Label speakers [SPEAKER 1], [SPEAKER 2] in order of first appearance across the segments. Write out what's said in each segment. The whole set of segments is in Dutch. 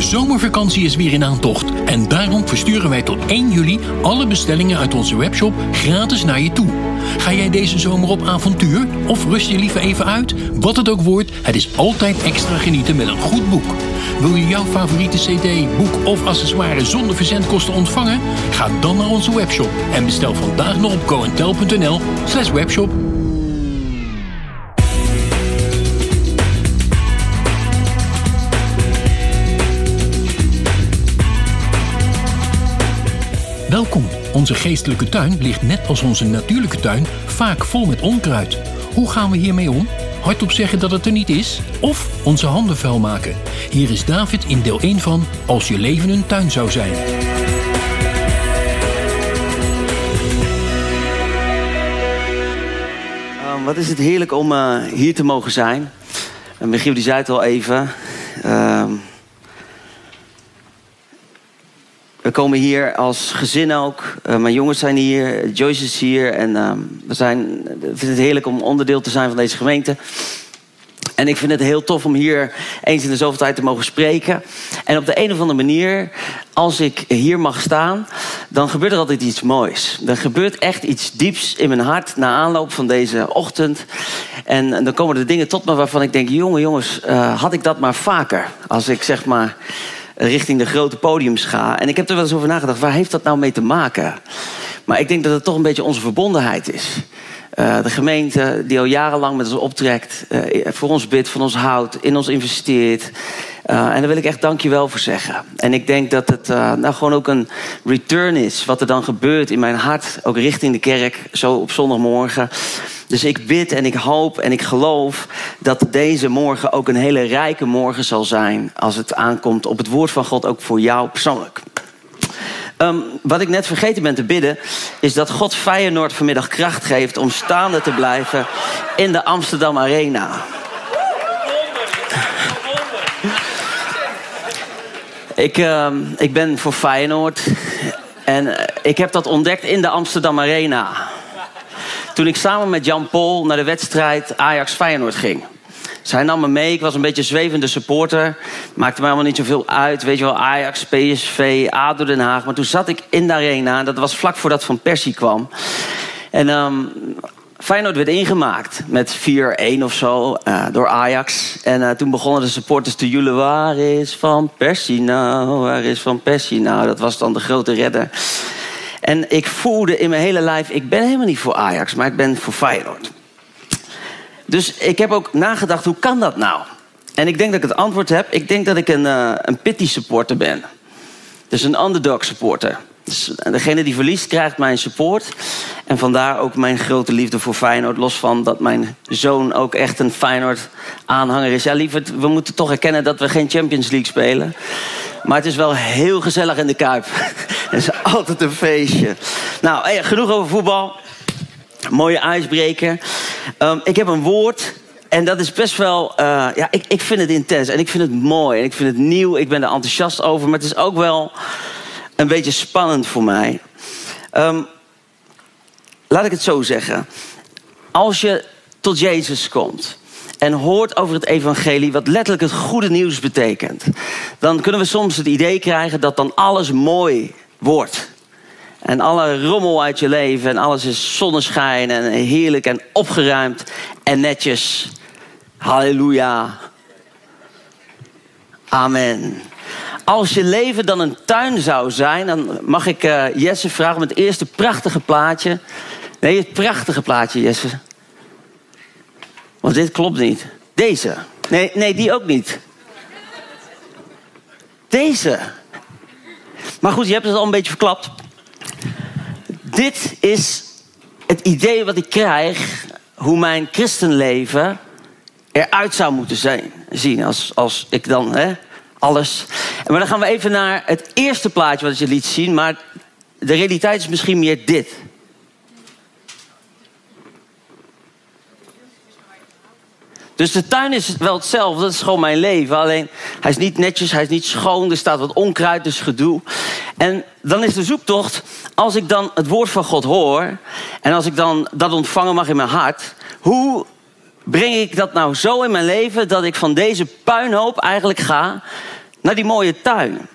[SPEAKER 1] De zomervakantie is weer in aantocht en daarom versturen wij tot 1 juli alle bestellingen uit onze webshop gratis naar je toe. Ga jij deze zomer op avontuur of rust je liever even uit? Wat het ook wordt, het is altijd extra genieten met een goed boek. Wil je jouw favoriete cd, boek of accessoire zonder verzendkosten ontvangen? Ga dan naar onze webshop en bestel vandaag nog op goentel.nl slash webshop. Welkom. Onze geestelijke tuin ligt net als onze natuurlijke tuin vaak vol met onkruid. Hoe gaan we hiermee om? Hardop zeggen dat het er niet is? Of onze handen vuil maken? Hier is David in deel 1 van Als je leven een tuin zou zijn.
[SPEAKER 2] Um, wat is het heerlijk om uh, hier te mogen zijn. Michiel die zei het al even. Um, we komen hier als gezin ook. Uh, mijn jongens zijn hier, Joyce is hier. En uh, we, zijn, vinden het heerlijk om onderdeel te zijn van deze gemeente. En ik vind het heel tof om hier eens in de zoveel tijd te mogen spreken. En op de een of andere manier, als ik hier mag staan, dan gebeurt er altijd iets moois. Er gebeurt echt iets dieps in mijn hart na aanloop van deze ochtend. En, dan komen er dingen tot me waarvan ik denk: jongen, jongens, uh, had ik dat maar vaker. Als ik zeg maar richting de grote podiums ga. En ik heb er wel eens over nagedacht, waar heeft dat nou mee te maken? Maar ik denk dat het toch een beetje onze verbondenheid is. Uh, de gemeente die al jarenlang met ons optrekt, uh, voor ons bidt, van ons houdt, in ons investeert. Uh, en daar wil ik echt dankjewel voor zeggen. En ik denk dat het nou gewoon ook een return is, wat er dan gebeurt in mijn hart, ook richting de kerk, zo op zondagmorgen. Dus ik bid en ik hoop en ik geloof dat deze morgen ook een hele rijke morgen zal zijn. Als het aankomt op het woord van God, ook voor jou persoonlijk. Um, wat ik net vergeten ben te bidden, is dat God Feyenoord vanmiddag kracht geeft om staande te blijven in de Amsterdam Arena. Ik, uh, ik ben voor Feyenoord en ik heb dat ontdekt in de Amsterdam Arena. Toen ik samen met Jan Pol naar de wedstrijd Ajax-Feyenoord ging. Zij nam me mee. Ik was een beetje zwevende supporter. Maakte me helemaal niet zoveel uit. Weet je wel, Ajax, PSV, ADO Den Haag. Maar toen zat ik in de arena. Dat was vlak voordat Van Persie kwam. En um, Feyenoord werd ingemaakt met 4-1 of zo uh, door Ajax. En uh, toen begonnen de supporters te joelen. Waar is Van Persie nou? Waar is Van Persie nou? Dat was dan de grote redder. En ik voelde in mijn hele lijf... ik ben helemaal niet voor Ajax, maar ik ben voor Feyenoord. Dus ik heb ook nagedacht, hoe kan dat nou? En ik denk dat ik het antwoord heb. Ik denk dat ik een, uh, een pity supporter ben. Dus een underdog supporter. Dus degene die verliest krijgt mijn support. En vandaar ook mijn grote liefde voor Feyenoord. Los van dat mijn zoon ook echt een Feyenoord aanhanger is. Ja, lieverd, we moeten toch erkennen dat we geen Champions League spelen. Maar het is wel heel gezellig in de Kuip. Het is altijd een feestje. Nou, genoeg over voetbal. Mooie ijsbreker. Um, ik heb een woord. En dat is best wel. Uh, ja, ik, ik vind het intens. En ik vind het mooi. En ik vind het nieuw. Ik ben er enthousiast over. Maar het is ook wel een beetje spannend voor mij. Um, laat ik het zo zeggen. Als je tot Jezus komt en hoort over het evangelie, wat letterlijk het goede nieuws betekent, dan kunnen we soms het idee krijgen dat dan alles mooi wordt. En alle rommel uit je leven en alles is zonneschijn en heerlijk en opgeruimd en netjes. Halleluja. Amen. Als je leven dan een tuin zou zijn, dan mag ik uh, Jesse vragen om het eerste prachtige plaatje. Nee, het prachtige plaatje, Jesse. Want dit klopt niet. Deze. Nee, nee, die ook niet. Deze. Maar goed, je hebt het al een beetje verklapt. Dit is het idee wat ik krijg hoe mijn christenleven eruit zou moeten zijn, zien. Als, als ik dan hè, alles. Maar dan gaan we even naar het eerste plaatje wat je liet zien. Maar de realiteit is misschien meer dit. Dus de tuin is wel hetzelfde, dat is gewoon mijn leven. Alleen hij is niet netjes, hij is niet schoon, er staat wat onkruid, dus gedoe. En dan is de zoektocht, als ik dan het woord van God hoor... en als ik dan dat ontvangen mag in mijn hart... hoe breng ik dat nou zo in mijn leven dat ik van deze puinhoop eigenlijk ga naar die mooie tuin?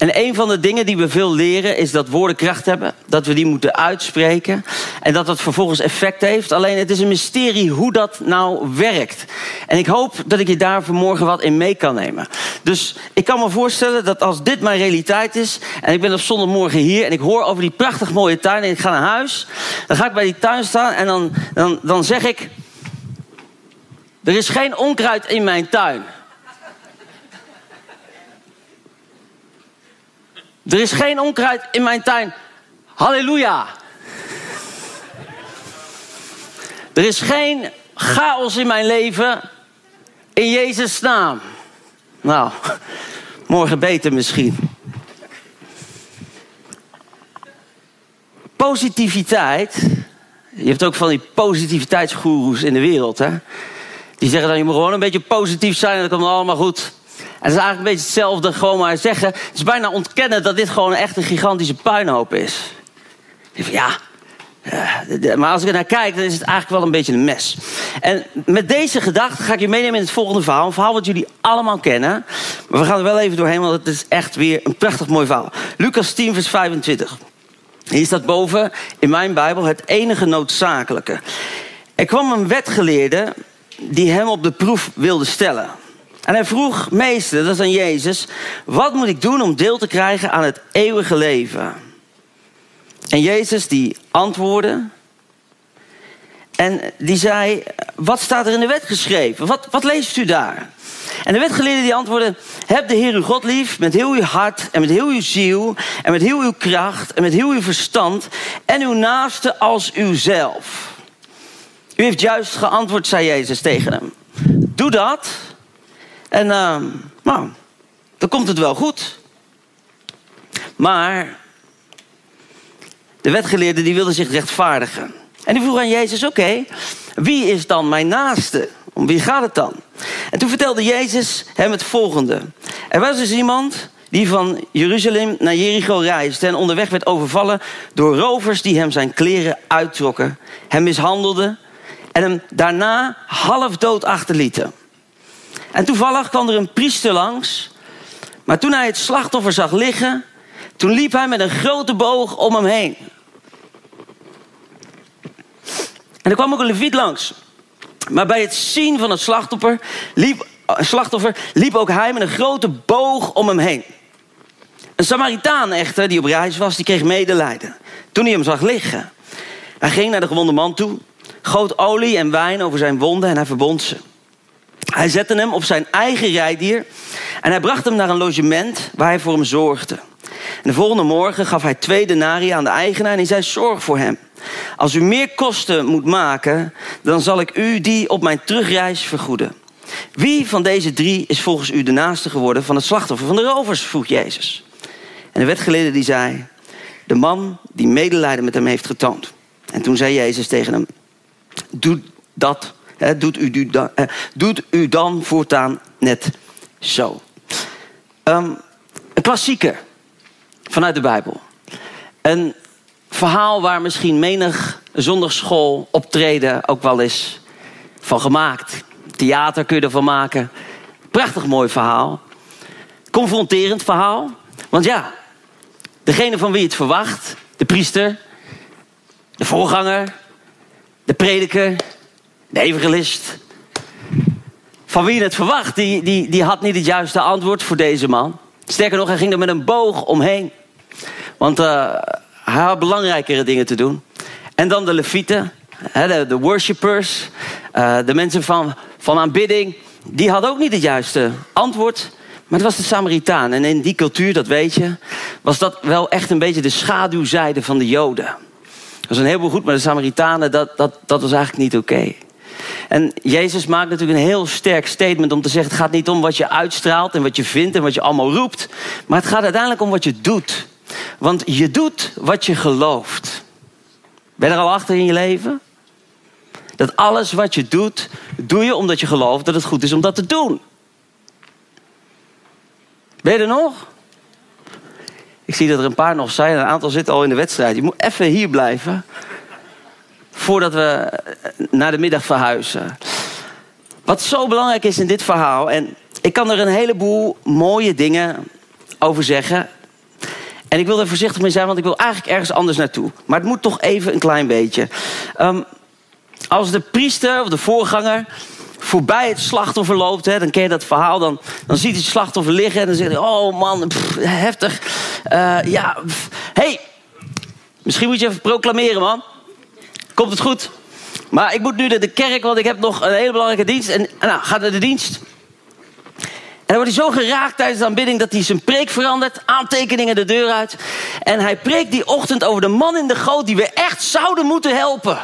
[SPEAKER 2] En een van de dingen die we veel leren is dat woorden kracht hebben. Dat we die moeten uitspreken. En dat dat vervolgens effect heeft. Alleen het is een mysterie hoe dat nou werkt. En ik hoop dat ik je daar vanmorgen wat in mee kan nemen. Dus ik kan me voorstellen dat als dit mijn realiteit is. En ik ben op zondagmorgen hier. En ik hoor over die prachtig mooie tuin. En ik ga naar huis. Dan ga ik bij die tuin staan. En dan, dan, dan zeg ik. Er is geen onkruid in mijn tuin. Er is geen onkruid in mijn tuin. Halleluja. Er is geen chaos in mijn leven. In Jezus' naam. Nou, morgen beter misschien. Positiviteit. Je hebt ook van die positiviteitsgoeroes in de wereld, hè? Die zeggen dan, je moet gewoon een beetje positief zijn en dan komt allemaal goed. En het is eigenlijk een beetje hetzelfde, gewoon maar zeggen. Het is bijna ontkennen dat dit gewoon echt een gigantische puinhoop is. Ja, maar als ik er naar kijk, dan is het eigenlijk wel een beetje een mes. En met deze gedachte ga ik je meenemen in het volgende verhaal. Een verhaal wat jullie allemaal kennen. Maar we gaan er wel even doorheen, want het is echt weer een prachtig mooi verhaal. Lucas 10, vers 25. Hier staat boven in mijn Bijbel het enige noodzakelijke. Er kwam een wetgeleerde die hem op de proef wilde stellen. En hij vroeg, meester, dat is aan Jezus, wat moet ik doen om deel te krijgen aan het eeuwige leven? En Jezus die antwoordde en die zei, wat staat er in de wet geschreven? Wat, wat leest u daar? En de wetgeleerde die antwoordde, heb de Heer uw God lief met heel uw hart en met heel uw ziel en met heel uw kracht en met heel uw verstand en uw naaste als uzelf. U heeft juist geantwoord, zei Jezus tegen hem. Doe dat en uh, nou, dan komt het wel goed. Maar de wetgeleerde die wilde zich rechtvaardigen. En die vroeg aan Jezus, oké, wie is dan mijn naaste? Om wie gaat het dan? En toen vertelde Jezus hem het volgende. Er was dus iemand die van Jeruzalem naar Jericho reisde... en onderweg werd overvallen door rovers die hem zijn kleren uittrokken... hem mishandelden en hem daarna half dood achterlieten. En toevallig kwam er een priester langs. Maar toen hij het slachtoffer zag liggen, toen liep hij met een grote boog om hem heen. En er kwam ook een leviet langs. Maar bij het zien van het slachtoffer liep, slachtoffer liep ook hij met een grote boog om hem heen. Een Samaritaan echter, die op reis was, die kreeg medelijden. Toen hij hem zag liggen. Hij ging naar de gewonde man toe, goot olie en wijn over zijn wonden en hij verbond ze. Hij zette hem op zijn eigen rijdier en hij bracht hem naar een logement waar hij voor hem zorgde. En de volgende morgen gaf hij twee denarii aan de eigenaar en hij zei: Zorg voor hem. Als u meer kosten moet maken, dan zal ik u die op mijn terugreis vergoeden. Wie van deze drie is volgens u de naaste geworden van het slachtoffer van de rovers? vroeg Jezus. En de wetgeleerde die zei: De man die medelijden met hem heeft getoond. En toen zei Jezus tegen hem: Doe dat doet, u, dan, doet u dan voortaan net zo. Um, een klassieker vanuit de Bijbel. Een verhaal waar misschien menig zondagschool optreden ook wel eens van gemaakt. Theater kun je ervan maken. Prachtig mooi verhaal. Confronterend verhaal. Want ja, degene van wie het verwacht, de priester, de voorganger, de prediker, de evangelist. Van wie je het verwacht, die, die, die had niet het juiste antwoord voor deze man. Sterker nog, hij ging er met een boog omheen. Want uh, hij had belangrijkere dingen te doen. En dan de levieten, de, de worshippers, uh, de mensen van, van aanbidding. Die hadden ook niet het juiste antwoord. Maar het was de Samaritaan. En in die cultuur, dat weet je, was dat wel echt een beetje de schaduwzijde van de Joden. Dat was een heleboel goed, maar de Samaritanen, dat, dat, dat was eigenlijk niet oké. En Jezus maakt natuurlijk een heel sterk statement om te zeggen: het gaat niet om wat je uitstraalt en wat je vindt en wat je allemaal roept, maar het gaat uiteindelijk om wat je doet. Want je doet wat je gelooft. Ben je er al achter in je leven? Dat alles wat je doet, doe je omdat je gelooft dat het goed is om dat te doen. Ben je er nog? Ik zie dat er een paar nog zijn. Een aantal zitten al in de wedstrijd. Je moet even hier blijven. Voordat we naar de middag verhuizen. Wat zo belangrijk is in dit verhaal. En ik kan er een heleboel mooie dingen over zeggen. En ik wil er voorzichtig mee zijn, want ik wil eigenlijk ergens anders naartoe. Maar het moet toch even een klein beetje. Um, als de priester of de voorganger voorbij het slachtoffer loopt, hè, dan ken je dat verhaal. Dan, dan ziet het slachtoffer liggen en dan zegt hij: Oh man, heftig. Uh, ja, hey, misschien moet je even proclameren, man. Komt het goed? Maar ik moet nu naar de kerk, want ik heb nog een hele belangrijke dienst. En nou, gaat naar de dienst. En dan wordt hij zo geraakt tijdens de aanbidding dat hij zijn preek verandert. Aantekeningen de deur uit. En hij preekt die ochtend over de man in de goot die we echt zouden moeten helpen.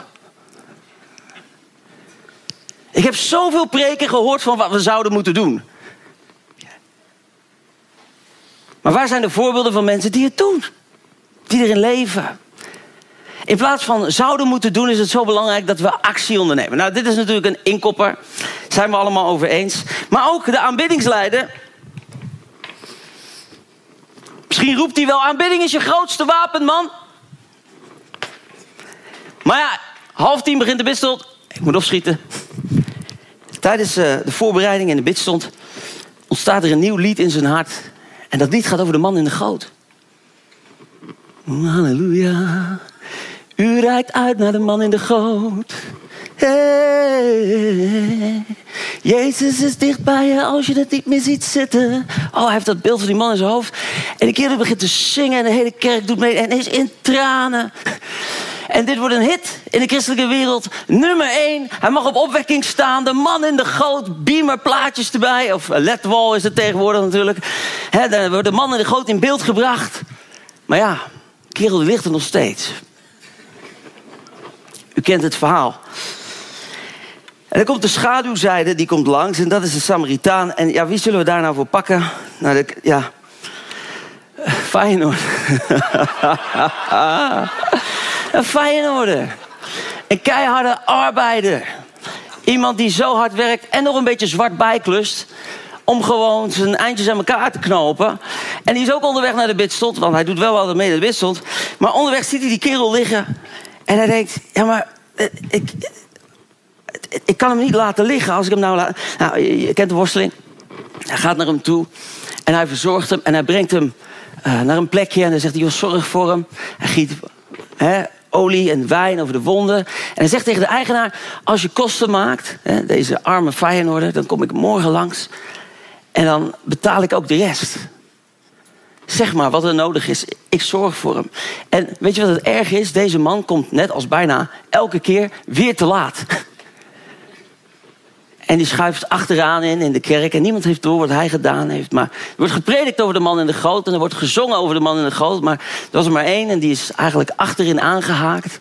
[SPEAKER 2] Ik heb zoveel preken gehoord van wat we zouden moeten doen. Maar waar zijn de voorbeelden van mensen die het doen? Die erin leven? In plaats van zouden moeten doen, is het zo belangrijk dat we actie ondernemen. Nou, dit is natuurlijk een inkopper. Zijn we allemaal over eens. Maar ook de aanbiddingsleider. Misschien roept hij wel: aanbidding is je grootste wapen, man. Maar ja, half tien begint de bidstond. Ik moet opschieten. Tijdens eh, de voorbereiding en de bidstond ontstaat er een nieuw lied in zijn hart. En dat lied gaat over de man in de goot. Halleluja. U reikt uit naar de man in de goot. Hey, Jezus is dicht bij je als je het niet meer ziet zitten. Oh, hij heeft dat beeld van die man in zijn hoofd. En de kerel begint te zingen en de hele kerk doet mee en is in tranen. En dit wordt een hit in de christelijke wereld. Nummer 1. Hij mag op opwekking staan. De man in de goot. Beamer plaatjes erbij. Of ledwall is het tegenwoordig natuurlijk. He, dan wordt de man in de goot in beeld gebracht. Maar ja, kerel ligt er nog steeds. U kent het verhaal. En dan komt de schaduwzijde, die komt langs. En dat is de Samaritaan. En ja, wie zullen we daar nou voor pakken? Nou, de, ja... Feyenoord. een Feyenoorder. Een keiharde arbeider. Iemand die zo hard werkt en nog een beetje zwart bijklust. Om gewoon zijn eindjes aan elkaar te knopen. En die is ook onderweg naar de bidstond. Want hij doet wel altijd mee naar de bidstond. Maar onderweg ziet hij die kerel liggen. En hij denkt, ja maar, eh, ik, ik kan hem niet laten liggen als ik hem nou laat... Nou, je, kent de worsteling. Hij gaat naar hem toe en hij verzorgt hem en hij brengt hem uh, naar een plekje. En dan zegt hij, joh, zorg voor hem. Hij giet hè, olie en wijn over de wonden. En hij zegt tegen de eigenaar, als je kosten maakt, deze arme Feyenoorder, dan kom ik morgen langs. En dan betaal ik ook de rest. Zeg maar wat er nodig is. Ik zorg voor hem. En weet je wat het erg is? Deze man komt net als bijna elke keer weer te laat. En die schuift achteraan in in de kerk. En niemand heeft door wat hij gedaan heeft. Maar er wordt gepredikt over de man in de goot. En er wordt gezongen over de man in de goot. Maar er was er maar één. En die is eigenlijk achterin aangehaakt.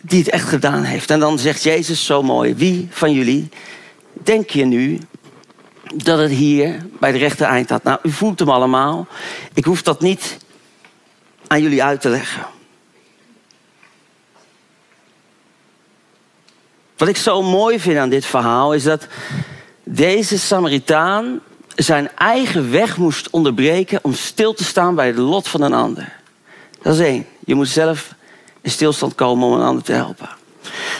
[SPEAKER 2] Die het echt gedaan heeft. En dan zegt Jezus zo mooi. Wie van jullie denk je nu dat het hier bij de rechter eind had. Nou, u voelt hem allemaal. Ik hoef dat niet aan jullie uit te leggen. Wat ik zo mooi vind aan dit verhaal is dat deze Samaritaan zijn eigen weg moest onderbreken om stil te staan bij het lot van een ander. Dat is één. Je moet zelf in stilstand komen om een ander te helpen.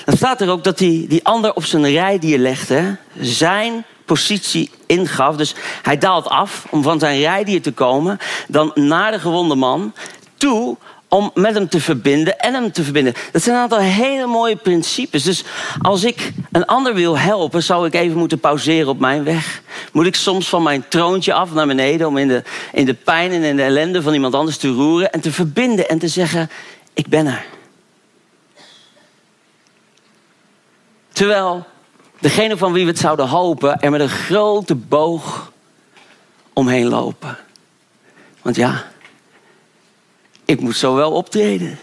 [SPEAKER 2] Dan staat er ook dat die, die ander op zijn rijdier legde. Zijn positie ingaf. Dus hij daalt af om van zijn rijdier te komen. Dan naar de gewonde man toe om met hem te verbinden en hem te verbinden. Dat zijn een aantal hele mooie principes. Dus als ik een ander wil helpen, zou ik even moeten pauzeren op mijn weg. Moet ik soms van mijn troontje af naar beneden om in de, in de pijn en in de ellende van iemand anders te roeren en te verbinden en te zeggen: Ik ben er. Terwijl degene van wie we het zouden hopen er met een grote boog omheen lopen. Want ja, ik moet zo wel optreden.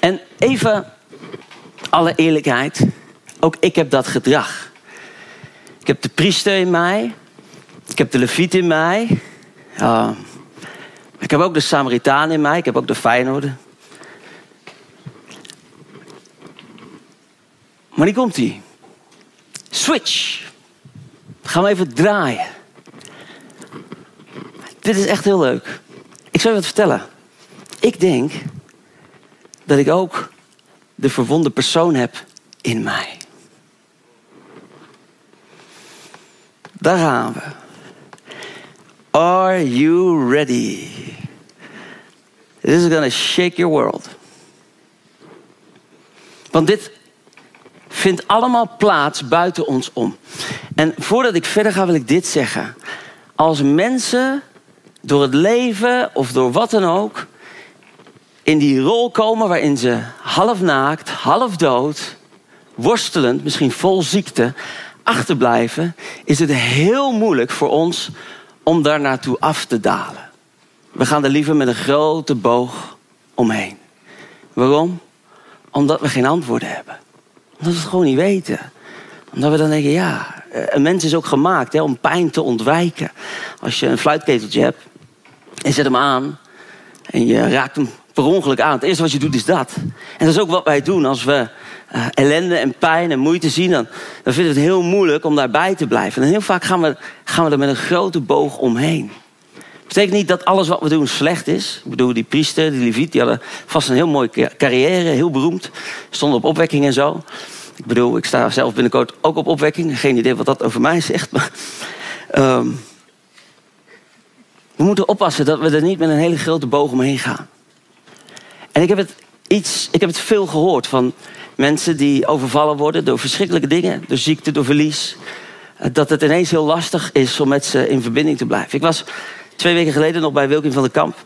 [SPEAKER 2] En even alle eerlijkheid, ook ik heb dat gedrag. Ik heb de priester in mij, ik heb de leviet in mij, uh, ik heb ook de Samaritaan in mij, ik heb ook de Feyenoorder. Maar die komt ie. Switch. Gaan we even draaien. Dit is echt heel leuk. Ik zal je wat vertellen. Ik denk dat ik ook de verwonde persoon heb in mij. Daar gaan we. Are you ready? This is gonna shake your world. Want dit vindt allemaal plaats buiten ons om. En voordat ik verder ga, wil ik dit zeggen. Als mensen door het leven of door wat dan ook in die rol komen waarin ze half naakt, half dood, worstelend, misschien vol ziekte, achterblijven, is het heel moeilijk voor ons om daar naartoe af te dalen. We gaan er liever met een grote boog omheen. Waarom? Omdat we geen antwoorden hebben. Omdat we het gewoon niet weten. Omdat we dan denken, ja, een mens is ook gemaakt hè, om pijn te ontwijken. Als je een fluitketeltje hebt en zet hem aan en je raakt hem per aan. Het eerste wat je doet is dat. En dat is ook wat wij doen als we uh, ellende en pijn en moeite zien. Dan, dan vinden we het heel moeilijk om daarbij te blijven. En heel vaak gaan we, gaan we er met een grote boog omheen. Dat betekent niet dat alles wat we doen slecht is. Ik bedoel, die priester, die leviet, die hadden vast een heel mooie carrière, heel beroemd. Stonden op opwekking en zo. Ik bedoel, ik sta zelf binnenkort ook op opwekking. Geen idee wat dat over mij zegt. Maar, um, we moeten oppassen dat we er niet met een hele grote boog omheen gaan. En ik heb het, iets, ik heb het veel gehoord van mensen die overvallen worden door verschrikkelijke dingen, door ziekte, door verlies. Dat het ineens heel lastig is om met ze in verbinding te blijven. Ik was twee weken geleden nog bij Wilkin van der Kamp.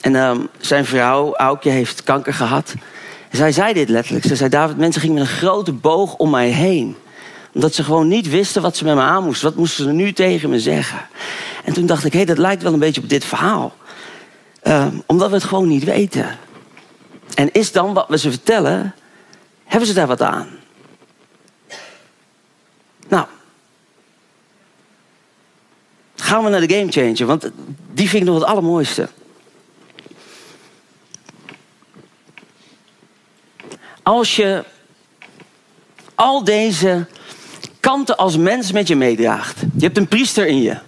[SPEAKER 2] En um, zijn vrouw, Aukje, heeft kanker gehad. En zij zei dit letterlijk. Ze zei, David, mensen gingen met een grote boog om mij heen. Omdat ze gewoon niet wisten wat ze met me aan moesten. Wat moesten ze nu tegen me zeggen? En toen dacht ik, hé, hey, dat lijkt wel een beetje op dit verhaal. Um, omdat we het gewoon niet weten. En is dan wat we ze vertellen, hebben ze daar wat aan? Nou, gaan we naar de game changer, want die vind ik nog het allermooiste. Als je al deze kanten als mens met je meedraagt. Je hebt een priester in je.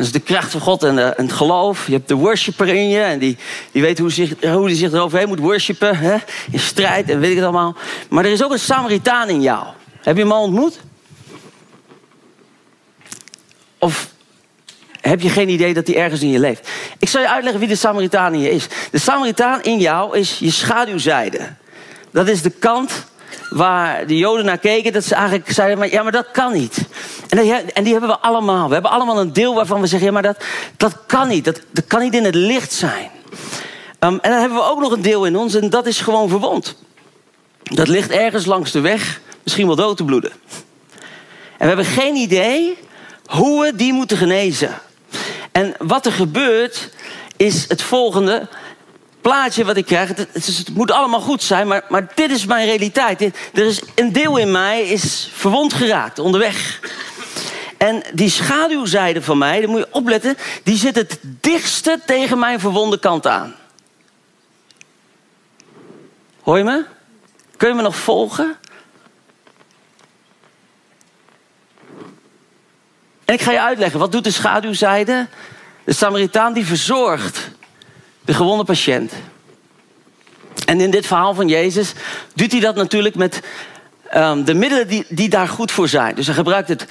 [SPEAKER 2] Dat is de kracht van God en, de, en het geloof. Je hebt de worshipper in je. En die, die weet hoe, zich, hoe die zich eroverheen moet worshipen. Hè? In strijd en weet ik het allemaal. Maar er is ook een Samaritaan in jou. Heb je hem al ontmoet? Of heb je geen idee dat hij ergens in je leeft? Ik zal je uitleggen wie de Samaritaan in je is. De Samaritaan in jou is je schaduwzijde. Dat is de kant waar de Joden naar keken, dat ze eigenlijk zeiden: maar, ja, maar dat kan niet. En die, en die hebben we allemaal. We hebben allemaal een deel waarvan we zeggen: ja, maar dat, dat kan niet. Dat, dat kan niet in het licht zijn. Um, en dan hebben we ook nog een deel in ons en dat is gewoon verwond. Dat ligt ergens langs de weg, misschien wel dood te bloeden. En we hebben geen idee hoe we die moeten genezen. En wat er gebeurt is het volgende plaatje wat ik krijg. Het, het, moet allemaal goed zijn, maar, maar dit is mijn realiteit. Er is een deel in mij is verwond geraakt onderweg. En die schaduwzijde van mij, daar moet je opletten, die zit het dichtste tegen mijn verwonde kant aan. Hoor je me? Kun je me nog volgen? En ik ga je uitleggen, wat doet de schaduwzijde? De Samaritaan die verzorgt de gewonde patiënt. En in dit verhaal van Jezus doet hij dat natuurlijk met um, de middelen die, daar goed voor zijn. Dus hij gebruikt het,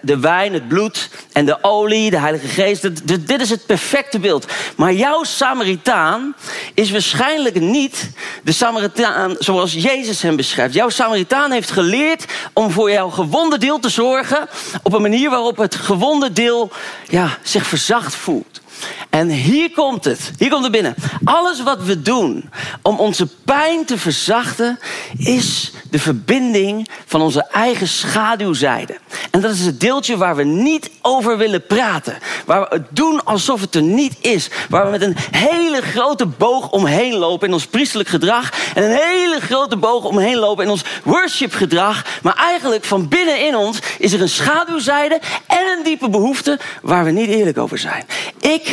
[SPEAKER 2] de wijn, het bloed en de olie, de Heilige Geest. Dit, dit is het perfecte beeld. Maar jouw Samaritaan is waarschijnlijk niet de Samaritaan zoals Jezus hem beschrijft. Jouw Samaritaan heeft geleerd om voor jouw gewonde deel te zorgen op een manier waarop het gewonde deel ja, zich verzacht voelt. En hier komt het. Hier komt het binnen. Alles wat we doen om onze pijn te verzachten, is de verbinding van onze eigen schaduwzijde. En dat is het deeltje waar we niet over willen praten. Waar we het doen alsof het er niet is. Waar we met een hele grote boog omheen lopen in ons priestelijk gedrag. En een hele grote boog omheen lopen in ons worshipgedrag. Maar eigenlijk van binnenin ons is er een schaduwzijde en een diepe behoefte waar we niet eerlijk over zijn. Ik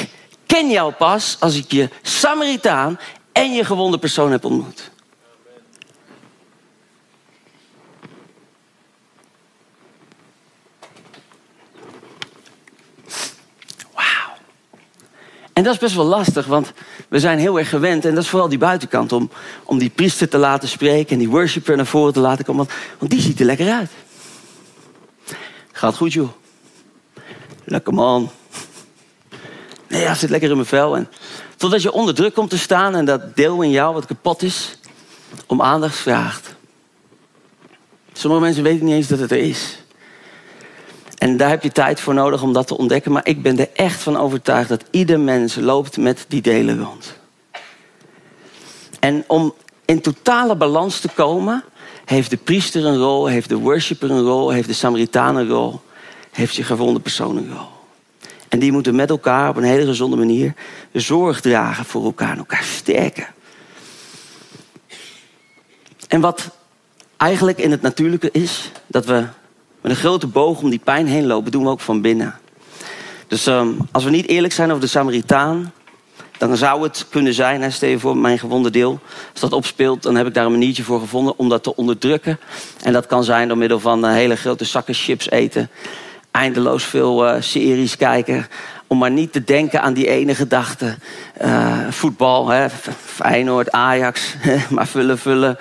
[SPEAKER 2] ken jou pas als ik je Samaritaan en je gewonde persoon heb ontmoet. Wauw. En dat is best wel lastig, want we zijn heel erg gewend, en dat is vooral die buitenkant, om, om die priester te laten spreken en die worshipper naar voren te laten komen, want, want die ziet er lekker uit. Gaat goed, joh. Lekker man. Nee, ja, zit lekker in mijn vel. En totdat je onder druk komt te staan en dat deel in jou wat kapot is, om aandacht vraagt. Sommige mensen weten niet eens dat het er is. En daar heb je tijd voor nodig om dat te ontdekken. Maar ik ben er echt van overtuigd dat ieder mens loopt met die delen rond. En om in totale balans te komen, heeft de priester een rol, heeft de worshipper een rol, heeft de Samaritaan een rol, heeft je gevonden persoon een rol. En die moeten met elkaar op een hele gezonde manier zorg dragen voor elkaar en elkaar sterken. En wat eigenlijk in het natuurlijke is, dat we met een grote boog om die pijn heen lopen, doen we ook van binnen. Dus um, als we niet eerlijk zijn over de Samaritaan, dan zou het kunnen zijn, hè, stel je voor mijn gewonde deel, als dat opspeelt, dan heb ik daar een maniertje voor gevonden om dat te onderdrukken. En dat kan zijn door middel van uh, hele grote zakken chips eten, eindeloos veel uh, series kijken, om maar niet te denken aan die ene gedachte. Uh, voetbal, hè, Feyenoord, Ajax, maar vullen, vullen.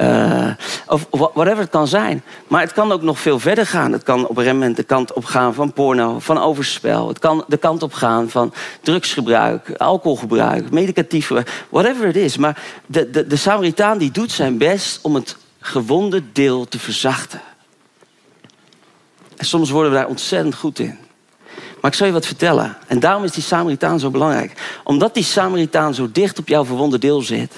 [SPEAKER 2] Uh, of whatever het kan zijn. Maar het kan ook nog veel verder gaan. Het kan op een moment de kant op gaan van porno, van overspel. Het kan de kant op gaan van drugsgebruik, alcoholgebruik, medicatief gebruik. Whatever het is. Maar de, de, de Samaritaan die doet zijn best om het gewonde deel te verzachten. En soms worden we daar ontzettend goed in. Maar ik zal je wat vertellen. En daarom is die Samaritaan zo belangrijk. Omdat die Samaritaan zo dicht op jouw verwonde deel zit,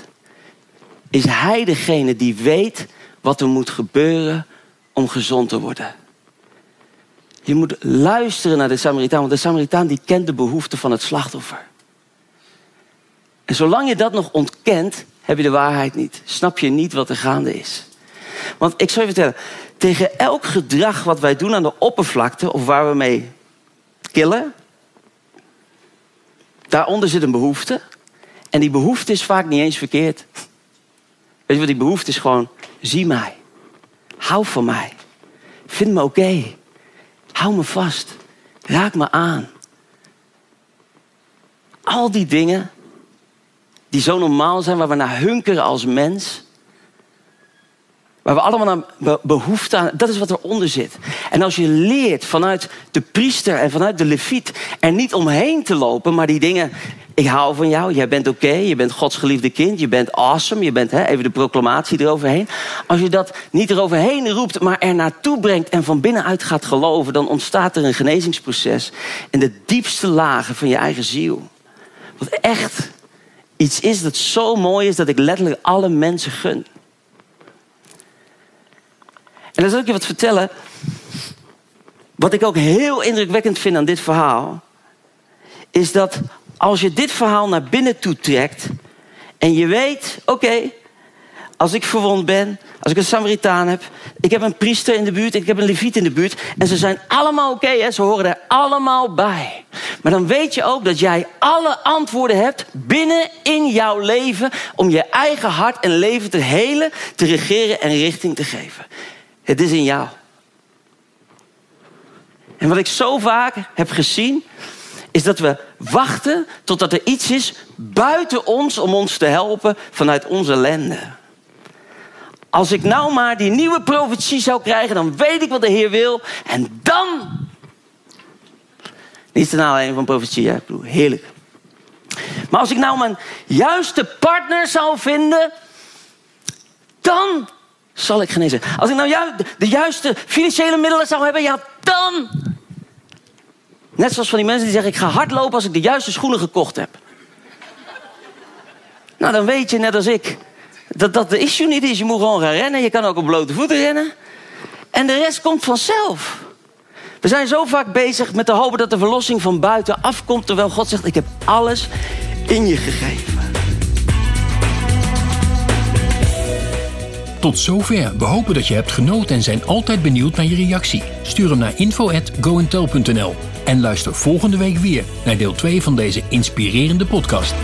[SPEAKER 2] is hij degene die weet wat er moet gebeuren om gezond te worden. Je moet luisteren naar de Samaritaan, want de Samaritaan die kent de behoeften van het slachtoffer. En zolang je dat nog ontkent, heb je de waarheid niet. Snap je niet wat er gaande is. Want ik zal je vertellen, tegen elk gedrag wat wij doen aan de oppervlakte, of waar we mee killen. Daaronder zit een behoefte. En die behoefte is vaak niet eens verkeerd. Weet je wat die behoefte is? Gewoon, zie mij. Hou van mij. Vind me oké. Hou me vast. Raak me aan. Al die dingen die zo normaal zijn, waar we naar hunkeren als mens. Waar we allemaal naar behoefte aan. Dat is wat eronder zit. En als je leert vanuit de priester en vanuit de leviet er niet omheen te lopen, maar die dingen. Ik hou van jou, jij bent oké, je bent Gods geliefde kind, je bent awesome, je bent hè, even de proclamatie eroverheen. Als je dat niet eroverheen roept, maar er naartoe brengt en van binnenuit gaat geloven, dan ontstaat er een genezingsproces in de diepste lagen van je eigen ziel. Wat echt iets is dat zo mooi is dat ik letterlijk alle mensen gun. En dan zal ik je wat vertellen. Wat ik ook heel indrukwekkend vind aan dit verhaal. Is dat als je dit verhaal naar binnen toe trekt. En je weet, oké, als ik verwond ben, als ik een Samaritaan heb, ik heb een priester in de buurt, ik heb een leviet in de buurt. En ze zijn allemaal oké, ze horen er allemaal bij. Maar dan weet je ook dat jij alle antwoorden hebt binnen in jouw leven om je eigen hart en leven te helen, te regeren en richting te geven. Het is in jou. En wat ik zo vaak heb gezien, is dat we wachten totdat er iets is buiten ons om ons te helpen vanuit onze ellende. Als ik nou maar die nieuwe profetie zou krijgen, dan weet ik wat de Heer wil. En dan. Niet ten aanleiding van profetie, hè? ik bedoel, heerlijk. Maar als ik nou mijn juiste partner zou vinden, dan zal ik genezen. Als ik nou ju de juiste financiële middelen zou hebben, ja, dan. Net zoals van die mensen die zeggen: ik ga hardlopen als ik de juiste schoenen gekocht heb. nou, dan weet je, net als ik, dat dat de issue niet is. Je moet gewoon gaan rennen. Je kan ook op blote voeten rennen. En de rest komt vanzelf. We zijn zo vaak bezig met te hopen dat de verlossing van buiten afkomt, terwijl God zegt: Ik heb alles in je gegeven.
[SPEAKER 1] Tot zover. We hopen dat je hebt genoten en zijn altijd benieuwd naar je reactie. Stuur hem naar info@goentel.nl en luister volgende week weer naar deel 2 van deze inspirerende podcast.